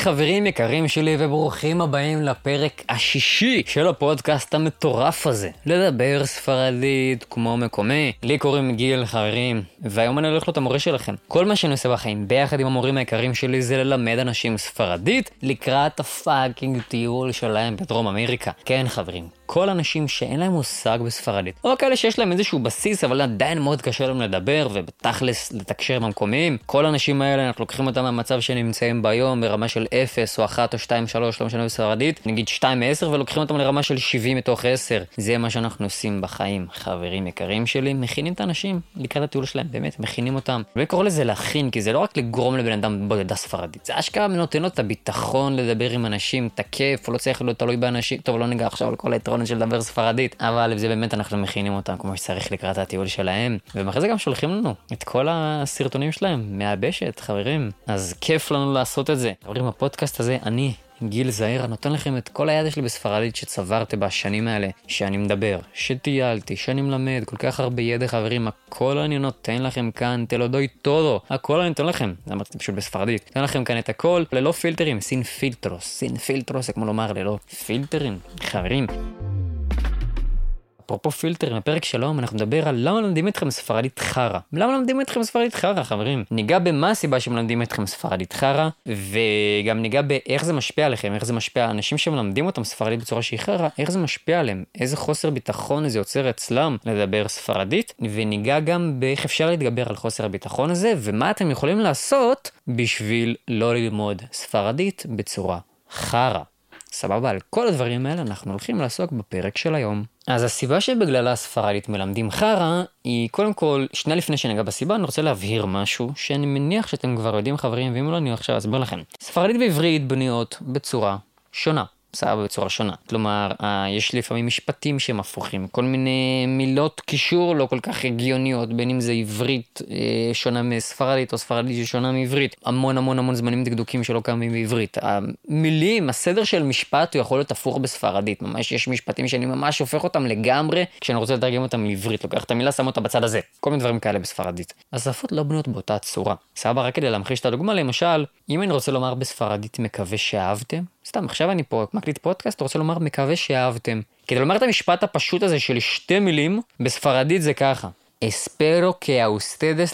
חברים יקרים שלי וברוכים הבאים לפרק השישי של הפודקאסט המטורף הזה. לדבר ספרדית כמו מקומי. לי קוראים גיל חברים, והיום אני הולך להיות המורה שלכם. כל מה שאני עושה בחיים ביחד עם המורים היקרים שלי זה ללמד אנשים ספרדית לקראת הפאקינג טיול שלהם בדרום אמריקה. כן חברים, כל אנשים שאין להם מושג בספרדית, או כאלה שיש להם איזשהו בסיס אבל עדיין מאוד קשה להם לדבר ובתכלס לתקשר עם המקומיים, כל האנשים האלה אנחנו לוקחים אותם מהמצב שנמצאים ביום ברמה של 0 או 1 או 2, 3, לא משנה בספרדית, נגיד 2 מ-10 ולוקחים אותם לרמה של 70 מתוך 10. זה מה שאנחנו עושים בחיים, חברים יקרים שלי, מכינים את האנשים לקראת הטיול שלהם, באמת, מכינים אותם. וקורא לזה להכין, כי זה לא רק לגרום לבן אדם בודדה ספרדית, זה אשכרה נותן לו את הביטחון לדבר עם אנשים, תקף, לא צריך להיות תלוי באנשים, טוב, לא ניגע עכשיו על כל היתרון של לדבר ספרדית, אבל זה באמת אנחנו מכינים אותם כמו שצריך לקראת הטיול שלהם, ואחרי זה גם שולחים לנו את כל הסרטונים שלהם מהבשת, חברים. אז כיף לנו לעשות את זה. חברים, הפודקאסט הזה, אני, גיל זעיר, נותן לכם את כל הידע שלי בספרדית שצברתי בשנים האלה, שאני מדבר, שטיילתי, שאני מלמד, כל כך הרבה ידע חברים, הכל אני נותן לכם כאן, תלודוי טודו, הכל אני נותן לכם, זה אמרתי פשוט בספרדית, נותן לכם כאן את הכל, ללא פילטרים, סין פילטרוס, סין פילטרוס זה כמו לומר ללא פילטרים, חברים. אפרופו פילטרים, בפרק שלום אנחנו נדבר על למה מלמדים אתכם ספרדית חרא. למה מלמדים אתכם ספרדית חרא, חברים? ניגע במה הסיבה שמלמדים אתכם ספרדית חרא, וגם ניגע באיך זה משפיע עליכם, איך זה משפיע על אנשים שמלמדים אותם ספרדית בצורה שהיא חרא, איך זה משפיע עליהם, איזה חוסר ביטחון זה יוצר אצלם לדבר ספרדית, וניגע גם באיך אפשר להתגבר על חוסר הביטחון הזה, ומה אתם יכולים לעשות בשביל לא ללמוד ספרדית בצורה חרא. סבבה, על כל הדברים האלה אנחנו הולכים לעסוק בפרק של היום. אז הסיבה שבגללה הספרדית מלמדים חרא, היא קודם כל, שנייה לפני שניגע בסיבה, אני רוצה להבהיר משהו, שאני מניח שאתם כבר יודעים חברים, ואם לא אני עכשיו אסביר לכם. ספרדית ועברית בנויות בצורה שונה. סבבה בצורה שונה. כלומר, אה, יש לפעמים משפטים שהם הפוכים, כל מיני מילות קישור לא כל כך הגיוניות, בין אם זה עברית אה, שונה מספרדית או ספרדית ששונה מעברית. המון המון המון זמנים דקדוקים שלא קיימים בעברית. המילים, הסדר של משפט הוא יכול להיות הפוך בספרדית. ממש יש משפטים שאני ממש הופך אותם לגמרי כשאני רוצה לתרגם אותם לעברית. לוקח את המילה, שם אותה בצד הזה. כל מיני דברים כאלה בספרדית. השפות לא בנויות באותה צורה. סבבה, רק כדי להמחיש את הדוגמה, למשל, אם אני רוצה לומר בספרדית מקווה שאהבתם, סתם, עכשיו אני פה מקליט פודקאסט, רוצה לומר מקווה שאהבתם. כדי לומר את המשפט הפשוט הזה של שתי מילים, בספרדית זה ככה. אספרו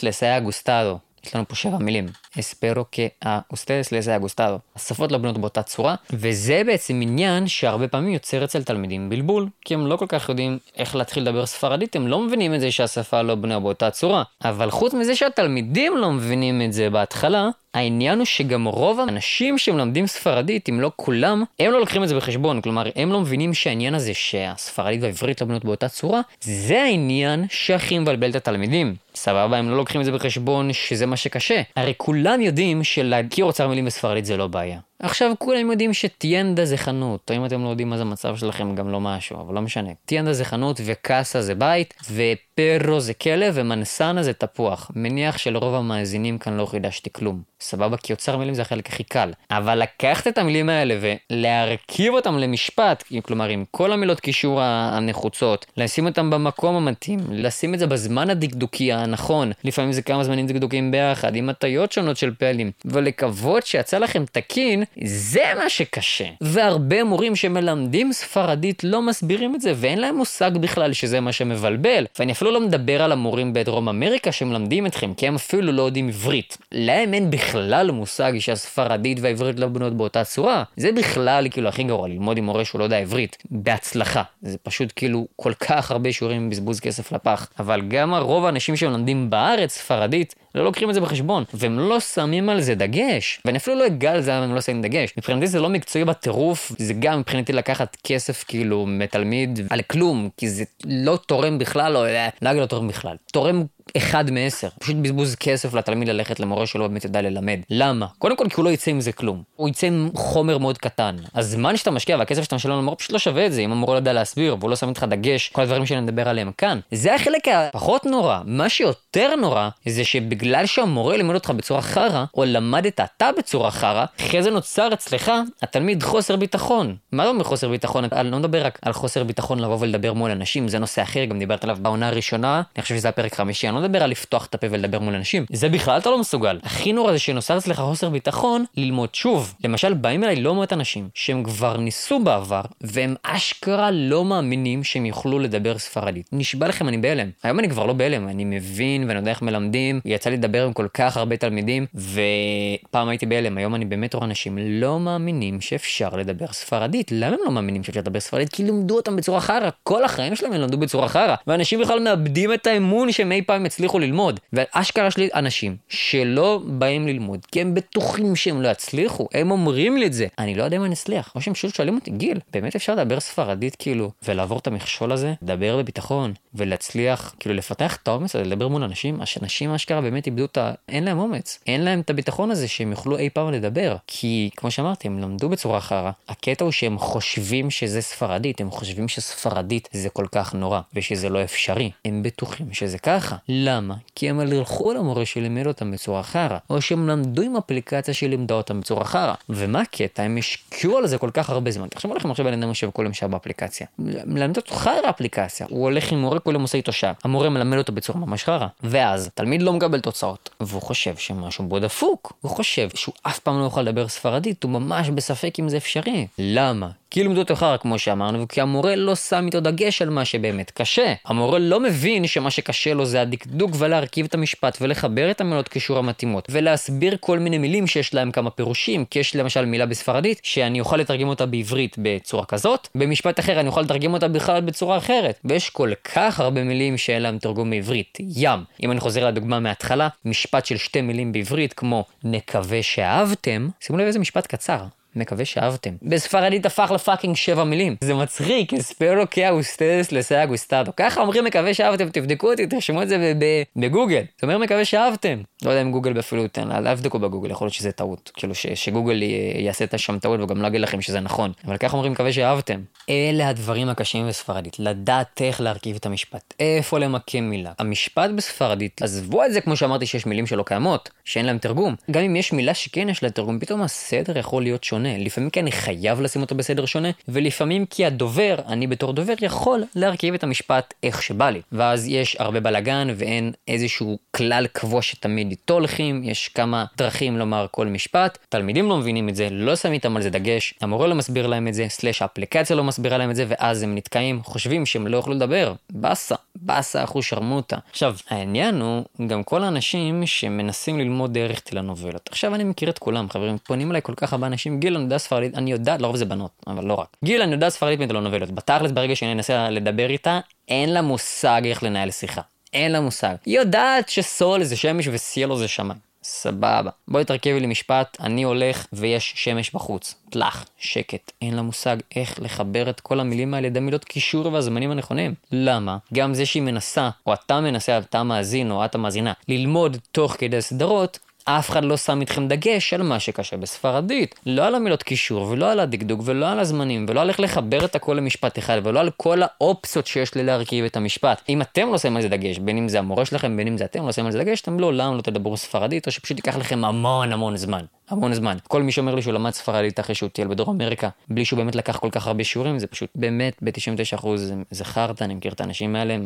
les haya gustado. יש לנו פה שבע מילים. אספרו que a ustedes les haya gustado. השפות לא בנות באותה צורה, וזה בעצם עניין שהרבה פעמים יוצר אצל תלמידים בלבול, כי הם לא כל כך יודעים איך להתחיל לדבר ספרדית, הם לא מבינים את זה שהשפה לא בנויה באותה צורה. אבל חוץ מזה שהתלמידים לא מבינים את זה בהתחלה, העניין הוא שגם רוב האנשים שמלמדים ספרדית, אם לא כולם, הם לא לוקחים את זה בחשבון. כלומר, הם לא מבינים שהעניין הזה שהספרדית והעברית לא בנות באותה צורה, זה העניין שהכי מבלבל את התלמידים. סבבה, הם לא לוקחים את זה בחשבון שזה מה שקשה. הרי כולם יודעים שלהכיר אוצר מילים בספרדית זה לא בעיה. עכשיו כולם יודעים שטיינדה זה חנות, או אם אתם לא יודעים מה זה המצב שלכם גם לא משהו, אבל לא משנה. טיינדה זה חנות וקאסה זה בית, ופרו זה כלב ומנסנה זה תפוח. מניח שלרוב המאזינים כאן לא חידשתי כלום. סבבה? כי אוצר מילים זה החלק הכי קל. אבל לקחת את המילים האלה ולהרכיב אותם למשפט, כלומר עם כל המילות קישור הנחוצות, לשים אותם במקום המתאים, לשים את זה בזמן הדקדוקי הנכון, לפעמים זה כמה זמנים דקדוקים ביחד, עם הטיות שונות של פלים, ולקוות שיצא לכם תקין, זה מה שקשה. והרבה מורים שמלמדים ספרדית לא מסבירים את זה, ואין להם מושג בכלל שזה מה שמבלבל. ואני אפילו לא מדבר על המורים בדרום אמריקה שמלמדים אתכם, כי הם אפילו לא יודעים עברית. להם אין בכלל מושג שהספרדית והעברית לא בנויות באותה צורה. זה בכלל כאילו הכי גרוע, ללמוד עם מורה שהוא לא יודע עברית. בהצלחה. זה פשוט כאילו כל כך הרבה שיעורים בזבוז כסף לפח. אבל גם הרוב האנשים שמלמדים בארץ ספרדית, לא לוקחים את זה בחשבון, והם לא שמים על זה דגש. ואני אפילו לא אגע על זה למה הם לא שמים דגש. מבחינתי זה לא מקצועי בטירוף, זה גם מבחינתי לקחת כסף כאילו מתלמיד על כלום, כי זה לא תורם בכלל, או לא אגיד לא תורם בכלל, תורם אחד מעשר. פשוט בזבוז כסף לתלמיד ללכת למורה שלא באמת ידע ללמד. למה? קודם כל כי הוא לא יצא עם זה כלום. הוא יצא עם חומר מאוד קטן. הזמן שאתה משקיע והכסף שאתה משלם למורה פשוט לא שווה את זה, אם המורה לא יודע להסביר והוא לא שם איתך דגש, כל הדברים שאני מדבר עליהם כאן. זה החלק הפחות נורא. מה שיותר נורא, זה שבגלל שהמורה לימד אותך בצורה חרא, או למדת אתה בצורה חרא, אחרי זה נוצר אצלך, התלמיד חוסר ביטחון. מה זה אומר חוסר ביטחון? אני לא מדבר רק על חוסר ביטחון לבוא ולדבר מול אנשים, זה נושא אחר, גם דיברת עליו בעונה הראשונה, אני חושב שזה הפרק חמישי, אני לא מדבר על לפתוח את הפה ולדבר מול אנשים, זה בכלל אתה לא מסוגל. הכי נורא זה שנוצר אצלך חוסר ביטחון ללמוד שוב. למשל, באים אליי לא מעט אנשים שהם כבר ניסו בעבר, והם אשכרה לא מאמינים שהם יוכלו לדבר ספרדית. נשבע לכם, אני בהלם. היום אני כבר לא בהלם, אני מבין ואני יודע איך מלמדים, יצא לי לדבר עם כל כך הרבה תלמידים, ופעם הייתי בהלם, היום אני באמת רואה אנשים לא מאמינים שאפשר לדבר ספרדית. למה הם לא מאמינים שאפשר לדבר ספרדית? כי לימדו אותם בצורה חרא. כל החיים שלהם הם למדו בצורה חרא. ואנשים בכלל מאבדים את האמון שהם אי פעם הצליחו ללמוד. ואשכרה יש לי אנשים שלא באים ללמוד, כי הם בטוחים שהם לא יצליחו. הם אומרים לי את זה. אני לא יודע אם אני אצליח. או שהם פשוט שואלים אותי, גיל, באמת אפשר לדבר ספרדית כאילו, ולעבור את המכשול הזה? לדבר בביטחון, ולהצליח, כאילו לפתח את האומץ הזה, לדבר מול אנשים, אנשים אשכרה באמת איבדו את ה... אין להם אומץ. אין להם את הביטחון הזה שהם יוכלו אי פעם לדבר. כי, כמו שאמרתי, הם למדו בצורה חרא. הקטע הוא שהם חושבים שזה ספרדית, הם חושבים שספרדית זה כל כך נורא, ושזה לא אפשרי. הם בטוחים שזה ככה. למה? כי הם הלכו למורה שלימד אותם בצורה חרא, או שהם למדו עם אפליקציה שלימדה אותם בצורה חרא. ומה הקטע? הם השקיעו על זה כל כך הרבה זמן. תחשבו לכם עכשיו בן אדם יושב כל יום שעה באפליקציה. מלמד אותו חרא אפליקציה. הוא הולך עם מורה יום עושה איתו שעה. המורה מלמד אותו בצורה ממש חרא. ואז תלמיד לא מקבל תוצאות, והוא חושב שמשהו בו דפוק. הוא חושב שהוא אף פעם לא יוכל לדבר ספרדית, הוא ממש בספק אם זה אפשרי. למה? כי לימדו אותו חרא כמו שאמרנו, וכי המורה לא שם איתו דגש על מה שבאמת קשה. המורה לא מבין שמה שקשה לו זה הדקדוק ולהרכיב את המשפט ולחבר את המילות קישור המתאימות, ולהסביר כל מיני מילים שיש להם כמה פירושים, כי יש למשל מילה בספרדית שאני אוכל לתרגם אותה בעברית בצורה כזאת, במשפט אחר אני אוכל לתרגם אותה בכלל בצורה אחרת. ויש כל כך הרבה מילים שאין להם תרגום בעברית. ים. אם אני חוזר לדוגמה מההתחלה, משפט של שתי מילים בעברית כמו נקווה שאהבתם, שימו לב איזה משפט קצר. מקווה שאהבתם. בספרדית הפך ל fucking שבע מילים. זה מצחיק, espero que a ustedes les haya gustado. ככה אומרים מקווה שאהבתם, תבדקו אותי, תרשמו את זה בגוגל. זה אומר מקווה שאהבתם. לא יודע אם גוגל אפילו ייתן, אל תבדקו בגוגל, יכול להיות שזה טעות. כאילו שגוגל יעשה את השם טעות וגם לא אגיד לכם שזה נכון. אבל ככה אומרים מקווה שאהבתם. אלה הדברים הקשים בספרדית, לדעת איך להרכיב את המשפט, איפה למקם מילה. המשפט בספרדית, עזבו את זה כמו שאמרתי שיש מילים שלא קיימות, שאין להם תרגום. גם אם יש מילה שכן יש לה תרגום, פתאום הסדר יכול להיות שונה. לפעמים כי אני חייב לשים אותו בסדר שונה, ולפעמים כי הדובר, אני בתור דובר, יכול להרכיב את המשפט איך שבא לי. ואז יש הרבה בלאגן ואין איזשהו כלל קבוע שתמיד איתו הולכים, יש כמה דרכים לומר כל משפט. תלמידים לא מבינים את זה, לא שמים איתם על זה דגש, המורה לא מסביר להם את זה, סלאש האפליקציה לא מסבירה להם את זה, ואז הם נתקעים, חושבים שהם לא יוכלו לדבר. באסה, באסה אחוז שרמוטה. עכשיו, העניין הוא, גם כל האנשים שמנסים ללמוד דרך טלנובלות. עכשיו אני מכיר את כולם, חברים, פונים אליי כל כך הרבה אנשים, גיל, אני יודע ספרדית, אני יודעת, לרוב זה בנות, אבל לא רק. גיל, אני יודע ספרדית מטלנובלות. בתכלס, ברגע שאני אנסה לדבר איתה, אין לה מושג איך לנהל שיחה. אין לה מושג. היא יודעת שסול זה שמש וסיאלו זה שמיים. סבבה. בואי תרכיבי לי משפט, אני הולך ויש שמש בחוץ. תלח, שקט. אין לה מושג איך לחבר את כל המילים האלה לידי מילות קישור והזמנים הנכונים. למה? גם זה שהיא מנסה, או אתה מנסה, אתה מאזין, או את המאזינה, ללמוד תוך כדי סדרות, אף אחד לא שם איתכם דגש על מה שקשה בספרדית. לא על המילות קישור, ולא על הדקדוק, ולא על הזמנים, ולא על איך לחבר את הכל למשפט אחד, ולא על כל האופציות שיש לי להרכיב את המשפט. אם אתם לא שמים על זה דגש, בין אם זה המורה שלכם, בין אם זה אתם לא שמים על זה דגש, אתם לעולם לא תדברו ספרדית, או שפשוט ייקח לכם המון המון זמן. המון זמן. כל מי שאומר לי שהוא למד ספרדית אחרי שהוא טייל בדרום אמריקה, בלי שהוא באמת לקח כל כך הרבה שיעורים, זה פשוט באמת ב-99% זה חרטא, אני מכיר את האנשים האלה,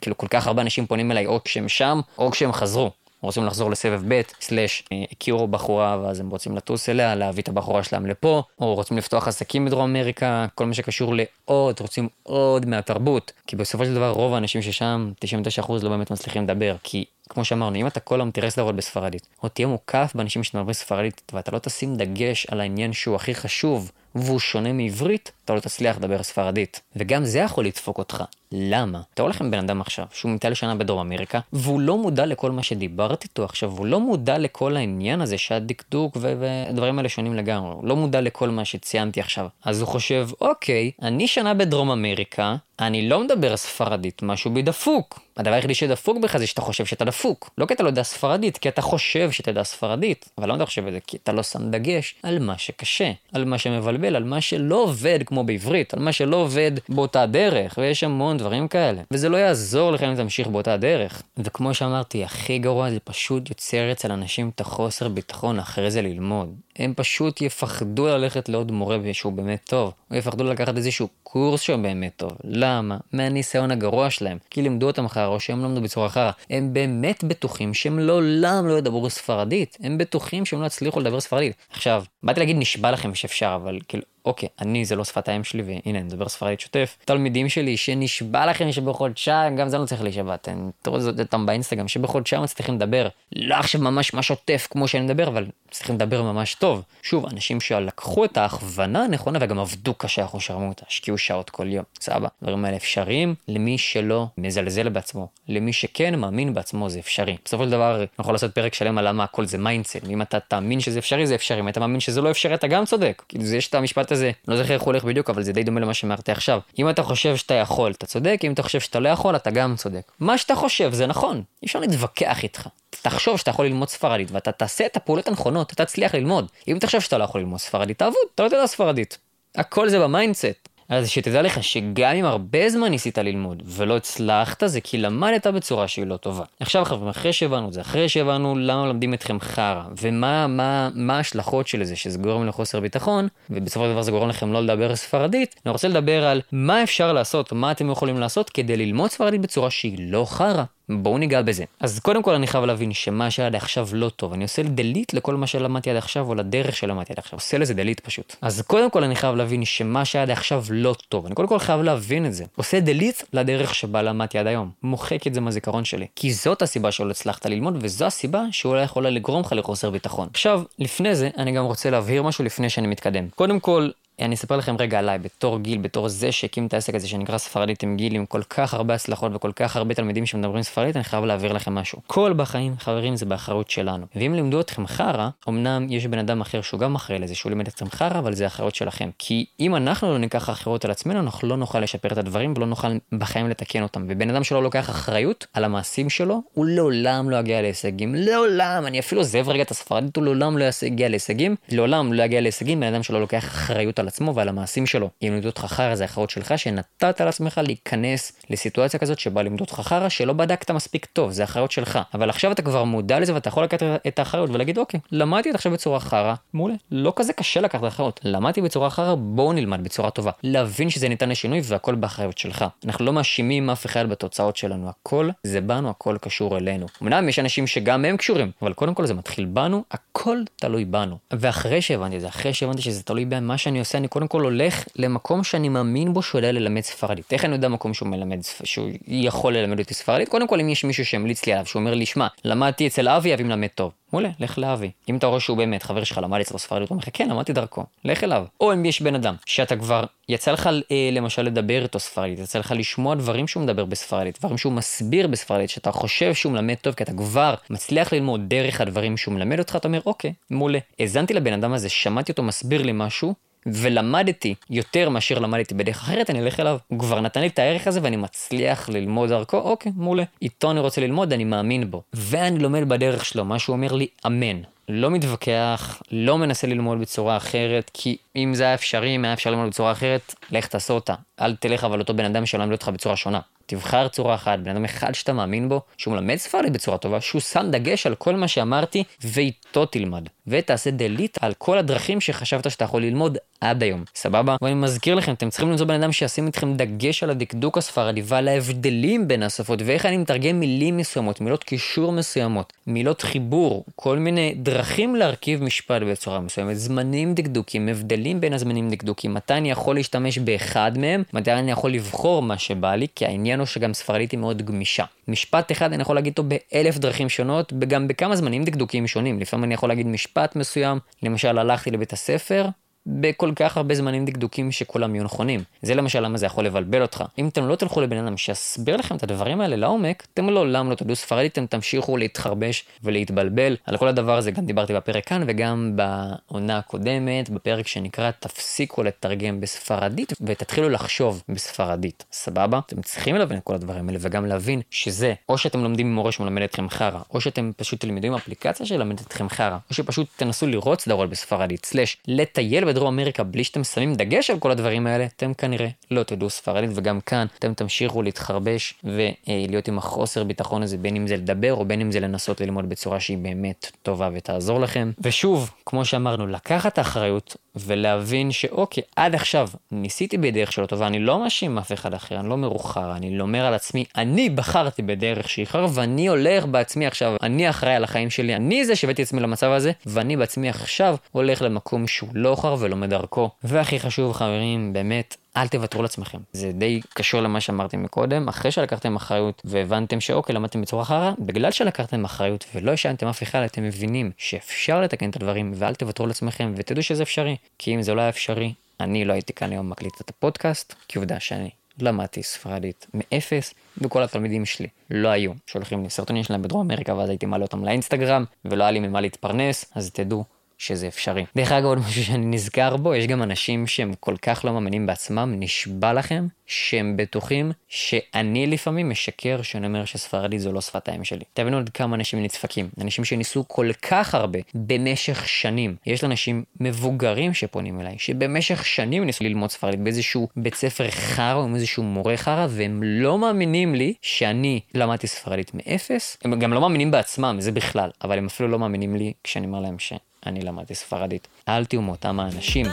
כאילו כל כך הרבה אנשים פונים אליי או כשהם שם, או כשהם חזרו. רוצים לחזור לסבב ב', סלאש אה, הכירו בחורה ואז הם רוצים לטוס אליה, להביא את הבחורה שלהם לפה, או רוצים לפתוח עסקים בדרום אמריקה, כל מה שקשור לעוד, רוצים עוד מהתרבות. כי בסופו של דבר רוב האנשים ששם, 99% לא באמת מצליחים לדבר, כי כמו שאמרנו, אם אתה כל היום תראה סדרות בספרדית, או תהיה מוקף באנשים שמדברים ספרדית, ואתה לא תשים דגש על העניין שהוא הכי חשוב, והוא שונה מעברית, אתה לא תצליח לדבר ספרדית. וגם זה יכול לדפוק אותך. למה? אתה הולך עם בן אדם עכשיו, שהוא מטייל שנה בדרום אמריקה, והוא לא מודע לכל מה שדיברתי איתו עכשיו, הוא לא מודע לכל העניין הזה שהדקדוק ודברים האלה שונים לגמרי, הוא לא מודע לכל מה שציינתי עכשיו. אז הוא חושב, אוקיי, אני שנה בדרום אמריקה, אני לא מדבר ספרדית, משהו בי דפוק. הדבר היחידי שדפוק בך זה שאתה חושב שאתה דפוק. לא כי אתה לא יודע ספרדית, כי אתה חושב שאתה יודע ספרדית. אבל למה אתה חושב את זה? כי אתה לא שם דגש על מה שקשה, על מה שמבלבל, על מה שלא עובד כמו בעברית, על מה שלא עובד באותה דרך, ויש המון דברים כאלה. וזה לא יעזור לך אם תמשיך באותה דרך. וכמו שאמרתי, הכי גרוע זה פשוט יוצר אצל אנשים את החוסר ביטחון אחרי זה ללמוד. הם פשוט יפחדו ללכת לעוד מורה שהוא באמת טוב, או יפחדו לקחת איזשהו קורס שהוא באמת טוב. למה? מהניסיון הגרוע שלהם. כי לימדו אותם חרא או שהם למדו בצורה חרא. הם באמת בטוחים שהם לעולם לא ידברו ספרדית. הם בטוחים שהם לא יצליחו לדבר ספרדית. עכשיו, באתי להגיד נשבע לכם שאפשר, אבל כאילו, אוקיי, אני זה לא שפת האם שלי, והנה, אני מדבר ספרדית שוטף. תלמידים שלי שנשבע לכם שבחודשיים, גם זה לא צריך להישבע, אתם תראו אותם באינסטגרם, שבחודשיים מצליחים לדבר. לא עכשיו ממש מה שוטף כמו שאני מדבר, אבל צריכים לדבר ממש טוב. שוב, אנשים שלקחו את ההכוונה הנכונה וגם עבדו קשה אחרי שרמוטה, השקיעו שעות כל יום, סבבה. הדברים האלה אפשריים למי שלא מזלזל בעצמו, למי שכן מאמין בעצמו זה אפשרי. בסופו של דבר, אני יכול לעשות פרק שלם על למה הכל זה mindset, ואם אתה תאמין שזה אפשרי זה אפשרי, אם אתה מאמין שזה לא אפשרי אתה גם צודק. כאילו יש את המשפט הזה, לא זוכר איך הוא הולך בדיוק, אבל זה די דומה למה שאמרתי עכשיו. אם אתה חושב שאתה יכול, אתה צודק, אם אתה חושב שאתה לא יכול, אתה גם צודק. מה שאתה חושב זה נכון, אי אפשר להתווכח איתך. תחשוב שאתה יכול ללמוד ספרדית ואתה תעשה את הפעולות הנכונות, אתה תצליח ללמוד. אם תחשוב שאתה לא יכול ללמוד ספרדית, תעבוד, אתה לא יודע ספרדית. הכל זה ב mindset. אז שתדע לך שגם אם הרבה זמן ניסית ללמוד ולא הצלחת זה כי למדת בצורה שהיא לא טובה. עכשיו חברים, אחרי שהבנו את זה, אחרי שהבנו למה מלמדים אתכם חרא, ומה מה, מה ההשלכות של זה, שזה גורם לחוסר ביטחון, ובסופו של דבר זה גורם לכם לא לדבר ספרדית, אני רוצה לדבר על מה אפשר לעשות, מה אתם יכולים לעשות כדי ללמוד ספרדית בצורה שהיא לא חרא. בואו ניגע בזה. אז קודם כל אני חייב להבין שמה שעד עכשיו לא טוב, אני עושה דליט לכל מה שלמדתי עד עכשיו או לדרך שלמדתי עד עכשיו, עושה לזה דליט פשוט. אז קודם כל אני חייב להבין שמה שעד עכשיו לא טוב, אני קודם כל חייב להבין את זה. עושה דליט לדרך שבה למדתי עד היום, מוחק את זה מהזיכרון שלי. כי זאת הסיבה שלא הצלחת ללמוד וזו הסיבה שאולי יכולה לגרום לך לחוסר ביטחון. עכשיו, לפני זה אני גם רוצה להבהיר משהו לפני שאני מתקדם. קודם כל, אני אספר לכם רגע עליי, בתור גיל, בתור זה שהקים את העסק הזה שנקרא ספרדית עם גיל, עם כל כך הרבה הצלחות וכל כך הרבה תלמידים שמדברים ספרדית, אני חייב להעביר לכם משהו. כל בחיים, חברים, זה באחריות שלנו. ואם לימדו אתכם חרא, אמנם יש בן אדם אחר שהוא גם אחראי לזה, שהוא לימד אתכם חרא, אבל זה אחריות שלכם. כי אם אנחנו לא ניקח אחריות על עצמנו, אנחנו לא נוכל לשפר את הדברים ולא נוכל בחיים לתקן אותם. ובן אדם שלא לוקח אחריות על המעשים שלו, הוא לעולם לא יגיע להישגים. לעולם, אני אפילו עוזב רגע את הספרדית, הוא לעולם לא יגיע להישגים. לעולם לא יגיע להישגים, בן אדם שלא לוקח אחריות על עצמו ועל המעשים שלו. אם לימדו אותך חרא זה אחריות שלך שנתת על עצמך להיכנס לסיטואציה כזאת שבה לימדו אותך חרא שלא בדקת מספיק טוב, זה אחריות שלך. אבל עכשיו אתה כבר מודע לזה ואתה יכול לקחת את האחריות ולהגיד אוקיי, למדתי את עכשיו בצורה חרא, מעולה. לא כזה קשה לקחת אחריות. למדתי בצורה חרא, בואו נלמד בצורה טובה. להבין שזה ניתן לשינוי והכל באחריות שלך. אנחנו לא מאשימים אף אחד בתוצאות שלנו, הכל זה בנו, הכל קשור אלינו. אמנם יש אנשים שגם הם קשורים, אבל קודם כל זה מתחיל בנו, הכל תלוי בנו. ואחרי שהבנתי את זה, אחרי שהבנתי שזה תלוי במה שאני עושה, אני קודם כל הולך למקום שאני מאמין בו שהוא יודע ללמד ספרדית. איך אני יודע מקום שהוא מלמד, שהוא יכול ללמד אותי ספרדית? קודם כל אם יש מישהו שהמליץ לי עליו, שהוא אומר לי, שמע, למדתי אצל אבי, אבי מלמד טוב. מעולה, לך לאבי. אם אתה רואה שהוא באמת חבר שלך למד אצלו ספרדית, הוא אומר לך, כן, למדתי דרכו, לך אליו. או אם יש בן אדם שאתה כבר, יצא לך אה, למשל לדבר איתו ספרדית, יצא לך לשמוע דברים שהוא מדבר בספרדית, דברים שהוא מסביר בספרדית, שאתה חושב שהוא מלמד טוב, כי אתה כבר מצליח ללמוד דרך הדברים שהוא מלמד אותך, אתה אומר, אוקיי, מעולה. האזנתי לבן אדם הזה, שמעתי אותו מסביר לי משהו, ולמדתי יותר מאשר למדתי בדרך אחרת, אני אלך אליו. הוא כבר נתן לי את הערך הזה ואני מצליח ללמוד דרכו, אוקיי, מעולה. איתו אני רוצה ללמוד, אני מאמין בו. ואני לומד בדרך שלו, מה שהוא אומר לי, אמן. לא מתווכח, לא מנסה ללמוד בצורה אחרת, כי אם זה היה אפשרי, אם היה אפשר ללמוד בצורה אחרת, לך תעשה אותה. אל תלך אבל אותו בן אדם שלמד אותך בצורה שונה. תבחר צורה אחת, בן אדם אחד שאתה מאמין בו, שהוא מלמד ספרדית בצורה טובה, שהוא שם דגש על כל מה שאמרתי, ואיתו תלמד. ותעשה דליט על כל הדרכים שחשבת שאתה יכול ללמוד עד היום, סבבה? ואני מזכיר לכם, אתם צריכים למצוא בן אדם שישים איתכם דגש על הדקדוק הספרדי ועל ההבדלים בין השפות, ואיך אני מתרגם מילים מסוימות, מילות קישור מסוימות, מילות חיבור, כל מיני דרכים להרכיב משפט בצורה מסוימת, זמנים דקדוקים, הבדלים בין הזמנים דקדוקים, מתי אני יכול להשתמש באחד מהם, מתי אני יכול לבחור מה שבא לי, כי העניין הוא שגם ספרדית היא מאוד גמישה. משפט אחד אני יכול להגיד אותו באלף דרכים שונות, וגם בכמה זמנים דקדוקים שונים. לפעמים אני יכול להגיד משפט מסוים, למשל הלכתי לבית הספר, בכל כך הרבה זמנים דקדוקים שכולם יהיו נכונים. זה למשל למה זה יכול לבלבל אותך. אם אתם לא תלכו לבן אדם שיסביר לכם את הדברים האלה לעומק, אתם לעולם לא תדעו ספרדית, אתם תמשיכו להתחרבש ולהתבלבל. על כל הדבר הזה גם דיברתי בפרק כאן וגם בעונה הקודמת, בפרק שנקרא תפסיקו לתרגם בספרדית ותתחילו לחשוב בספרדית. סבבה? אתם צריכים להבין את כל הדברים האלה וגם להבין שזה, או שאתם לומדים ממורה שמלמד אתכם חרא, או שאתם פשוט תלמדו עם אפליקציה שלמדת אתכם חרא, או שפשוט תנסו לראות סדרות בספרדית, סלש לטייל בדרום אמריקה בלי שאתם שמים דגש על כל הדברים האלה, אתם כנראה לא תדעו ספרדית, וגם כאן אתם תמשיכו להתחרבש ולהיות עם החוסר ביטחון הזה, בין אם זה לדבר או בין אם זה לנסות ללמוד בצורה שהיא באמת טובה ותעזור לכם. ושוב, כמו שאמרנו, לקחת אחריות ולהבין שאוקיי, עד עכשיו ניסיתי בדרך שלא טובה, אני לא מאשים אף אחד אחר, אני לא מרוחר, אני אומר על עצמי, אני בחרתי בדרך שהיא חר, ואני הולך בעצמי עכשיו, אני אחראי על החיים שלי, אני זה שהבאתי עצמי למצב הזה, ואני בעצמי עכשיו הולך למקום שהוא לא חר ולומד דרכו. והכי חשוב, חברים, באמת, אל תוותרו לעצמכם. זה די קשור למה שאמרתי מקודם, אחרי שלקחתם אחריות והבנתם שאוקיי, למדתם בצורה חרא, בגלל שלקחתם אחריות ולא השאנתם אף אחד, אתם מבינים שאפשר לתקן את הדברים ואל תוותרו לעצמכם ותדעו שזה אפשרי. כי אם זה לא היה אפשרי, אני לא הייתי כאן היום מקליט את הפודקאסט, כי עובדה שאני למדתי ספרדית מאפס, וכל התלמידים שלי לא היו שולחים לי סרטונים שלהם בדרום אמריקה ואז הייתי מעלה אותם לאינסטגרם, ולא היה לי ממה להתפרנס, אז תדעו שזה אפשרי. דרך אגב, עוד משהו שאני נזכר בו, יש גם אנשים שהם כל כך לא מאמינים בעצמם, נשבע לכם, שהם בטוחים שאני לפעמים משקר שאני אומר שספרדית זו לא שפת האם שלי. תבינו עוד כמה אנשים נדפקים, אנשים שניסו כל כך הרבה במשך שנים. יש אנשים מבוגרים שפונים אליי, שבמשך שנים ניסו ללמוד ספרדית באיזשהו בית ספר חרא עם איזשהו מורה חרא, והם לא מאמינים לי שאני למדתי ספרדית מאפס. הם גם לא מאמינים בעצמם, זה בכלל, אבל הם אפילו לא מאמינים לי כשאני אומר להם ש... אני למדתי ספרדית. אל תהיו מאותם האנשים.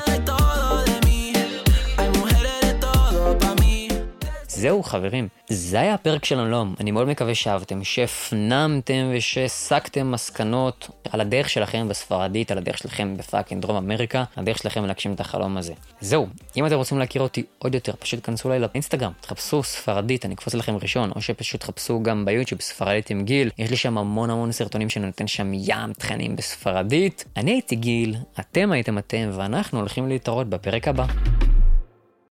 זהו חברים, זה היה הפרק שלנו היום, אני מאוד מקווה שאהבתם, שהפנמתם ושהסקתם מסקנות על הדרך שלכם בספרדית, על הדרך שלכם בפאקינג דרום אמריקה, הדרך שלכם להגשים את החלום הזה. זהו, אם אתם רוצים להכיר אותי עוד יותר, פשוט כנסו אליי לאינסטגרם, תחפשו ספרדית, אני אקפוץ לכם ראשון, או שפשוט תחפשו גם ביוטיוב ספרדית עם גיל, יש לי שם המון המון סרטונים שאני נותן שם ים תכנים בספרדית. אני הייתי גיל, אתם הייתם אתם, ואנחנו הולכים להתראות בפרק הבא.